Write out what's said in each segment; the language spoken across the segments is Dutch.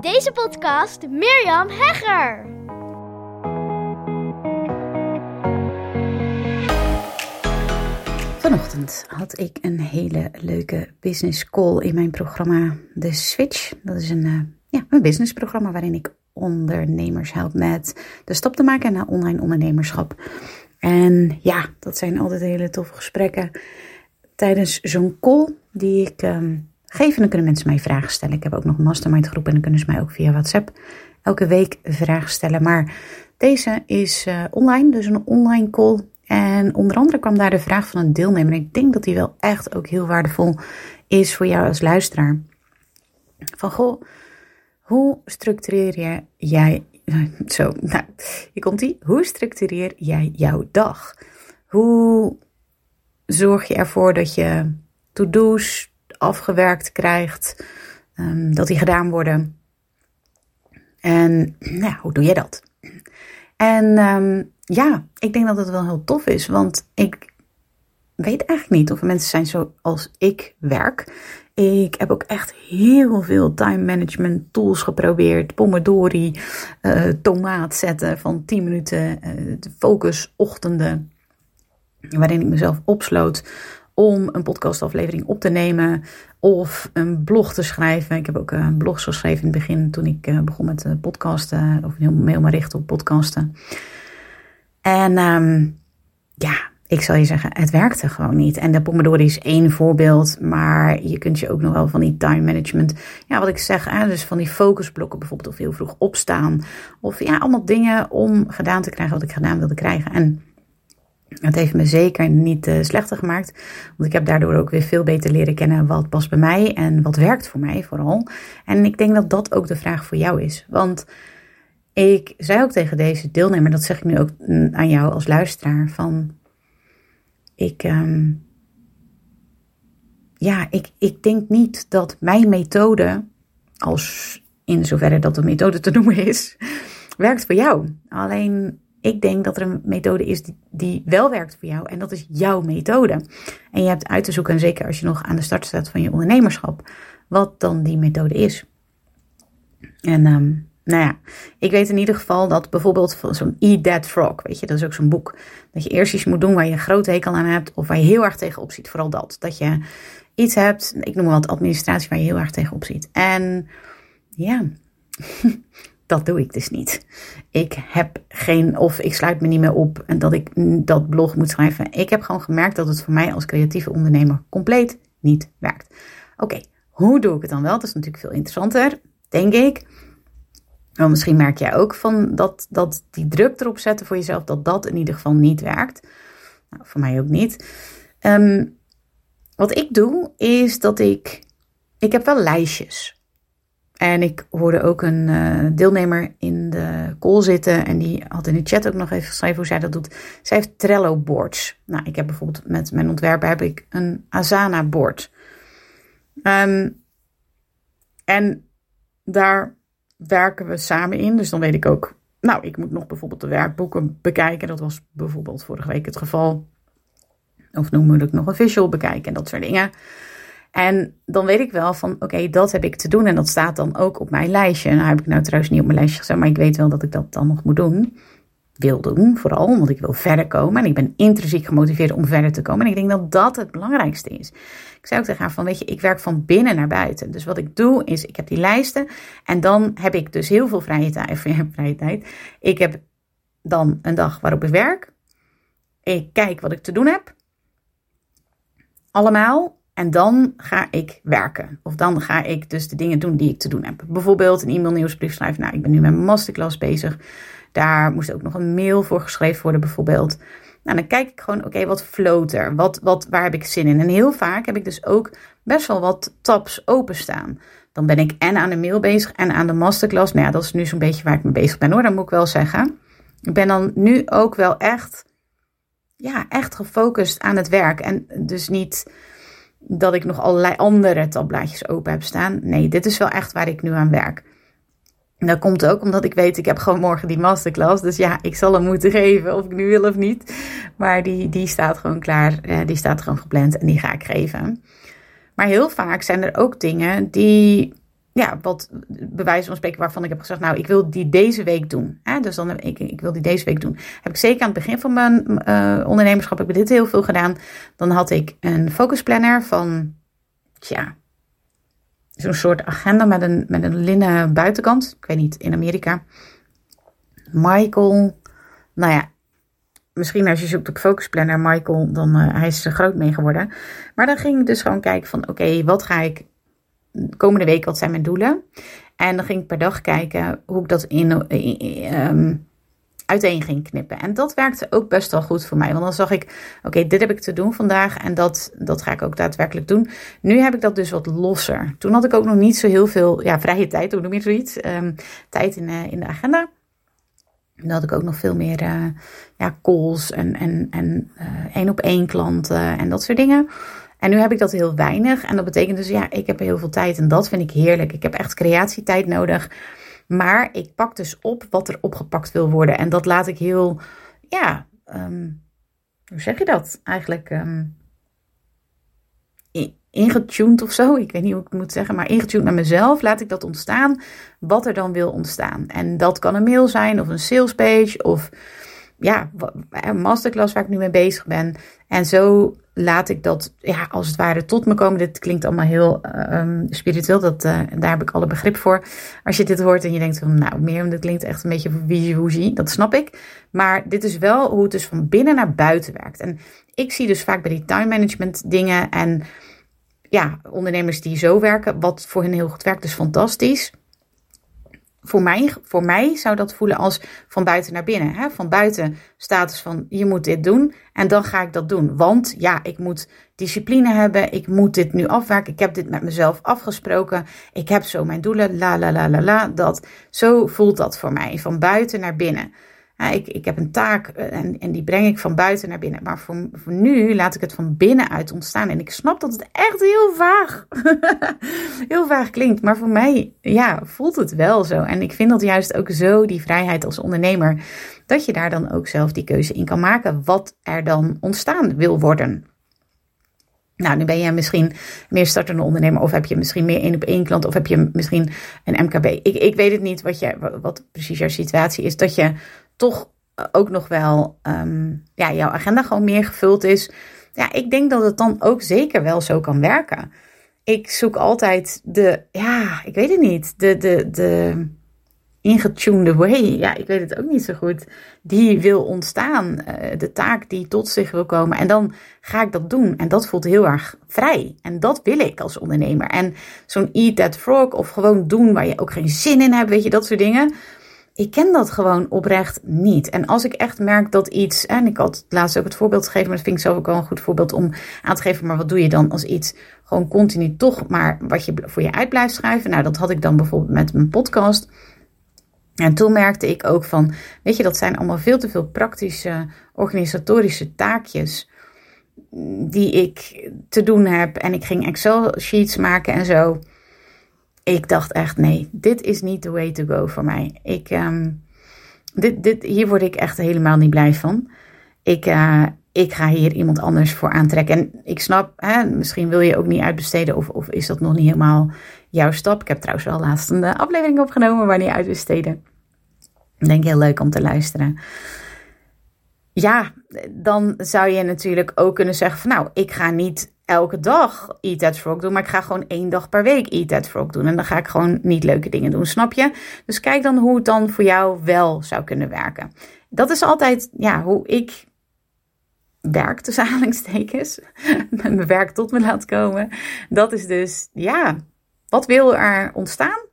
Deze podcast Mirjam Hegger. Vanochtend had ik een hele leuke business call in mijn programma The Switch. Dat is een, uh, ja, een businessprogramma waarin ik ondernemers help met de stap te maken naar online ondernemerschap. En ja, dat zijn altijd hele toffe gesprekken tijdens zo'n call die ik um, geef. En dan kunnen mensen mij vragen stellen. Ik heb ook nog een mastermind groep en dan kunnen ze mij ook via WhatsApp elke week vragen stellen. Maar deze is uh, online, dus een online call. En onder andere kwam daar de vraag van een deelnemer. En ik denk dat die wel echt ook heel waardevol is voor jou als luisteraar. Van goh, hoe structureer jij. Zo, nou, komt ie. Hoe structureer jij jouw dag? Hoe zorg je ervoor dat je to-do's afgewerkt krijgt, um, dat die gedaan worden? En nou, hoe doe je dat? En um, ja, ik denk dat het wel heel tof is, want ik weet eigenlijk niet of mensen zijn zoals ik werk. Ik heb ook echt heel veel time management tools geprobeerd. Pomodori, uh, tomaat zetten van 10 minuten, uh, focus ochtenden. Waarin ik mezelf opsloot om een podcastaflevering op te nemen of een blog te schrijven. Ik heb ook een blog geschreven in het begin toen ik uh, begon met podcasten, of helemaal richten op podcasten. En um, ja, ik zal je zeggen, het werkte gewoon niet. En de Pomodori is één voorbeeld, maar je kunt je ook nog wel van die time management, ja, wat ik zeg, hè, dus van die focusblokken bijvoorbeeld, of heel vroeg opstaan, of ja, allemaal dingen om gedaan te krijgen wat ik gedaan wilde krijgen. En het heeft me zeker niet uh, slechter gemaakt, want ik heb daardoor ook weer veel beter leren kennen wat past bij mij en wat werkt voor mij vooral. En ik denk dat dat ook de vraag voor jou is, want ik zei ook tegen deze deelnemer, dat zeg ik nu ook aan jou als luisteraar, van ik, um, ja, ik, ik denk niet dat mijn methode, als in zoverre dat een methode te noemen is, werkt voor jou. Alleen ik denk dat er een methode is die, die wel werkt voor jou en dat is jouw methode. En je hebt uit te zoeken, en zeker als je nog aan de start staat van je ondernemerschap, wat dan die methode is. En um, nou ja, ik weet in ieder geval dat bijvoorbeeld zo'n Eat That Frog, weet je, dat is ook zo'n boek. Dat je eerst iets moet doen waar je een groot hekel aan hebt of waar je heel erg tegenop ziet. Vooral dat. Dat je iets hebt, ik noem maar wat administratie, waar je heel erg tegenop ziet. En ja, dat doe ik dus niet. Ik heb geen, of ik sluit me niet meer op en dat ik dat blog moet schrijven. Ik heb gewoon gemerkt dat het voor mij als creatieve ondernemer compleet niet werkt. Oké, hoe doe ik het dan wel? Dat is natuurlijk veel interessanter, denk ik. Nou, misschien merk jij ook van dat, dat die druk erop zetten voor jezelf, dat dat in ieder geval niet werkt. Nou, voor mij ook niet. Um, wat ik doe, is dat ik. Ik heb wel lijstjes. En ik hoorde ook een uh, deelnemer in de call zitten. En die had in de chat ook nog even geschreven hoe zij dat doet. Zij heeft Trello boards. Nou, ik heb bijvoorbeeld met mijn ontwerpen heb ik een Asana board. Um, en daar werken we samen in. Dus dan weet ik ook, nou, ik moet nog bijvoorbeeld de werkboeken bekijken. Dat was bijvoorbeeld vorige week het geval. Of ik nog een visual bekijken en dat soort dingen. En dan weet ik wel van, oké, dat heb ik te doen. En dat staat dan ook op mijn lijstje. Nou heb ik nou trouwens niet op mijn lijstje gezet, maar ik weet wel dat ik dat dan nog moet doen. Wil doen, vooral, want ik wil verder komen. En ik ben intrinsiek gemotiveerd om verder te komen. En ik denk dat dat het belangrijkste is. Ik zei ook tegen haar van, weet je, ik werk van binnen naar buiten. Dus wat ik doe is, ik heb die lijsten. En dan heb ik dus heel veel vrije tijd. Vrije tijd. Ik heb dan een dag waarop ik werk. Ik kijk wat ik te doen heb. Allemaal. En dan ga ik werken. Of dan ga ik dus de dingen doen die ik te doen heb. Bijvoorbeeld een e-mail nieuwsbrief schrijven. Nou, ik ben nu met mijn masterclass bezig. Daar moest ook nog een mail voor geschreven worden bijvoorbeeld. Nou, dan kijk ik gewoon, oké, wat float er? Wat, wat, waar heb ik zin in? En heel vaak heb ik dus ook best wel wat tabs openstaan. Dan ben ik en aan de mail bezig en aan de masterclass. Nou ja, dat is nu zo'n beetje waar ik mee bezig ben hoor, dat moet ik wel zeggen. Ik ben dan nu ook wel echt, ja, echt gefocust aan het werk. En dus niet dat ik nog allerlei andere tabblaadjes open heb staan. Nee, dit is wel echt waar ik nu aan werk. Dat komt ook omdat ik weet, ik heb gewoon morgen die masterclass. Dus ja, ik zal hem moeten geven of ik nu wil of niet. Maar die, die staat gewoon klaar. Die staat gewoon gepland en die ga ik geven. Maar heel vaak zijn er ook dingen die, ja, wat bewijs van spreken waarvan ik heb gezegd, nou, ik wil die deze week doen. Hè? Dus dan ik, ik wil die deze week doen. Heb ik zeker aan het begin van mijn uh, ondernemerschap, heb ik dit heel veel gedaan. Dan had ik een focusplanner van, tja, zo'n soort agenda met een, met een linnen buitenkant. Ik weet niet, in Amerika. Michael, nou ja, misschien als je zoekt op focusplanner Michael, dan uh, hij is er groot mee geworden. Maar dan ging ik dus gewoon kijken van, oké, wat ga ik komende week, wat zijn mijn doelen? En dan ging ik per dag kijken hoe ik dat in, ehm, uiteen ging knippen. En dat werkte ook best wel goed voor mij. Want dan zag ik, oké, dit heb ik te doen vandaag en dat, dat ga ik ook daadwerkelijk doen. Nu heb ik dat dus wat losser. Toen had ik ook nog niet zo heel veel ja, vrije tijd, hoe noem je zoiets? Um, tijd in, uh, in de agenda. Dan had ik ook nog veel meer uh, ja, calls en, en, en uh, één op één klanten en dat soort dingen. En nu heb ik dat heel weinig. En dat betekent dus, ja, ik heb heel veel tijd. En dat vind ik heerlijk. Ik heb echt creatietijd nodig. Maar ik pak dus op wat er opgepakt wil worden. En dat laat ik heel, ja, um, hoe zeg je dat eigenlijk? Um, ingetuned of zo. Ik weet niet hoe ik het moet zeggen, maar ingetuned naar mezelf. Laat ik dat ontstaan, wat er dan wil ontstaan. En dat kan een mail zijn of een salespage of ja, een masterclass waar ik nu mee bezig ben. En zo laat ik dat, ja, als het ware tot me komen. Dit klinkt allemaal heel um, spiritueel, dat, uh, daar heb ik alle begrip voor. Als je dit hoort en je denkt van, nou, meer, dit klinkt echt een beetje wie dat snap ik. Maar dit is wel hoe het dus van binnen naar buiten werkt. En ik zie dus vaak bij die time management dingen en ja, ondernemers die zo werken, wat voor hen heel goed werkt, is fantastisch voor mij, voor mij zou dat voelen als van buiten naar binnen. Hè? Van buiten status van je moet dit doen en dan ga ik dat doen. Want ja, ik moet discipline hebben, ik moet dit nu afwerken, ik heb dit met mezelf afgesproken, ik heb zo mijn doelen, la la la la la. Dat, zo voelt dat voor mij, van buiten naar binnen ik, ik heb een taak eh, en, en die breng ik van buiten naar binnen. Maar voor, nu laat ik het van binnenuit ontstaan. En ik snap dat het echt heel vaag, heel vaag klinkt. Maar voor mij ja, voelt het wel zo. En ik vind dat juist ook zo, die vrijheid als ondernemer. Dat je daar dan ook zelf die keuze in kan maken. Wat er dan ontstaan wil worden. Nou, nu ben je misschien meer startende ondernemer, of heb je misschien meer één op één klant, of heb je misschien een MKB. Ik, ik weet het niet wat, je, wat precies jouw situatie is. Dat je toch ook nog wel um, ja, jouw agenda gewoon meer gevuld is. Ja, ik denk dat het dan ook zeker wel zo kan werken. Ik zoek altijd de, ja, ik weet het niet, de, de, de ingetunede way. Ja, ik weet het ook niet zo goed. Die wil ontstaan. Uh, de taak die tot zich wil komen. En dan ga ik dat doen. En dat voelt heel erg vrij. En dat wil ik als ondernemer. En zo'n eat that frog of gewoon doen waar je ook geen zin in hebt, weet je, dat soort dingen ik ken dat gewoon oprecht niet. En als ik echt merk dat iets, en ik had laatst ook het voorbeeld gegeven, maar dat vind ik zelf ook wel een goed voorbeeld om aan te geven. Maar wat doe je dan als iets gewoon continu toch maar wat je voor je uit blijft schrijven? Nou, dat had ik dan bijvoorbeeld met mijn podcast. En toen merkte ik ook van, weet je, dat zijn allemaal veel te veel praktische organisatorische taakjes die ik te doen heb. En ik ging Excel sheets maken en zo ik dacht echt, nee, dit is niet the way to go voor mij. Ik, um, dit, dit, hier word ik echt helemaal niet blij van. Ik, uh, ik ga hier iemand anders voor aantrekken. En ik snap, hè, misschien wil je ook niet uitbesteden of, of is dat nog niet helemaal jouw stap. Ik heb trouwens wel laatst een eh, aflevering opgenomen wanneer uitbesteden. Denk heel leuk om te luisteren. Ja, dan zou je natuurlijk ook kunnen zeggen van nou, ik ga niet elke dag Eat That Frog doen, maar ik ga gewoon één dag per week Eat That Frog doen. En dan ga ik gewoon niet leuke dingen doen, snap je? Dus kijk dan hoe het dan voor jou wel zou kunnen werken. Dat is altijd ja, hoe ik werk, tussen aanhalingstekens, mijn werk tot me laat komen. Dat is dus, ja, wat wil er ontstaan?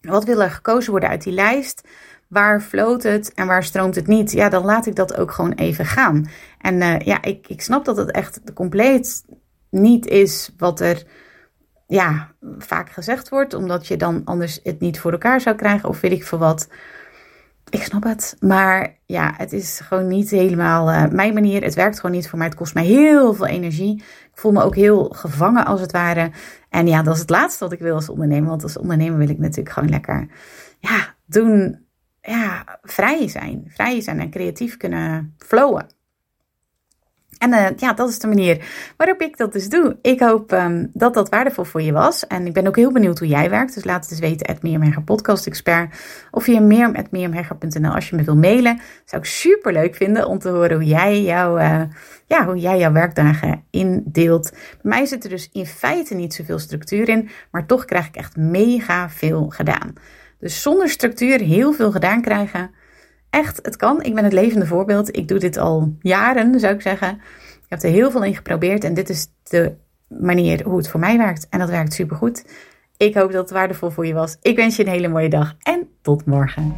Wat wil er gekozen worden uit die lijst? Waar floot het en waar stroomt het niet, ja, dan laat ik dat ook gewoon even gaan. En uh, ja, ik, ik snap dat het echt compleet niet is wat er ja, vaak gezegd wordt, omdat je dan anders het niet voor elkaar zou krijgen of weet ik veel wat. Ik snap het, maar ja, het is gewoon niet helemaal uh, mijn manier. Het werkt gewoon niet voor mij. Het kost mij heel veel energie. Ik voel me ook heel gevangen als het ware. En ja, dat is het laatste wat ik wil als ondernemer. Want als ondernemer wil ik natuurlijk gewoon lekker ja, doen ja, vrij zijn. Vrij zijn en creatief kunnen flowen. En uh, ja, dat is de manier waarop ik dat dus doe. Ik hoop um, dat dat waardevol voor je was. En ik ben ook heel benieuwd hoe jij werkt. Dus laat het eens weten, at Mirjam Podcast Expert. Of via mirjam.mirjamhegger.nl als je me wil mailen. Zou ik super leuk vinden om te horen hoe jij, jouw, uh, ja, hoe jij jouw werkdagen indeelt. Bij mij zit er dus in feite niet zoveel structuur in. Maar toch krijg ik echt mega veel gedaan. Dus zonder structuur heel veel gedaan krijgen echt, het kan. Ik ben het levende voorbeeld. Ik doe dit al jaren, zou ik zeggen. Ik heb er heel veel in geprobeerd en dit is de manier hoe het voor mij werkt. En dat werkt supergoed. Ik hoop dat het waardevol voor je was. Ik wens je een hele mooie dag en tot morgen.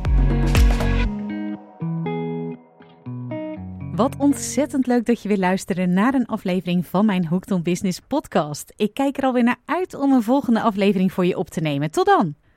Wat ontzettend leuk dat je weer luisteren naar een aflevering van mijn Hooked on Business podcast. Ik kijk er alweer naar uit om een volgende aflevering voor je op te nemen. Tot dan!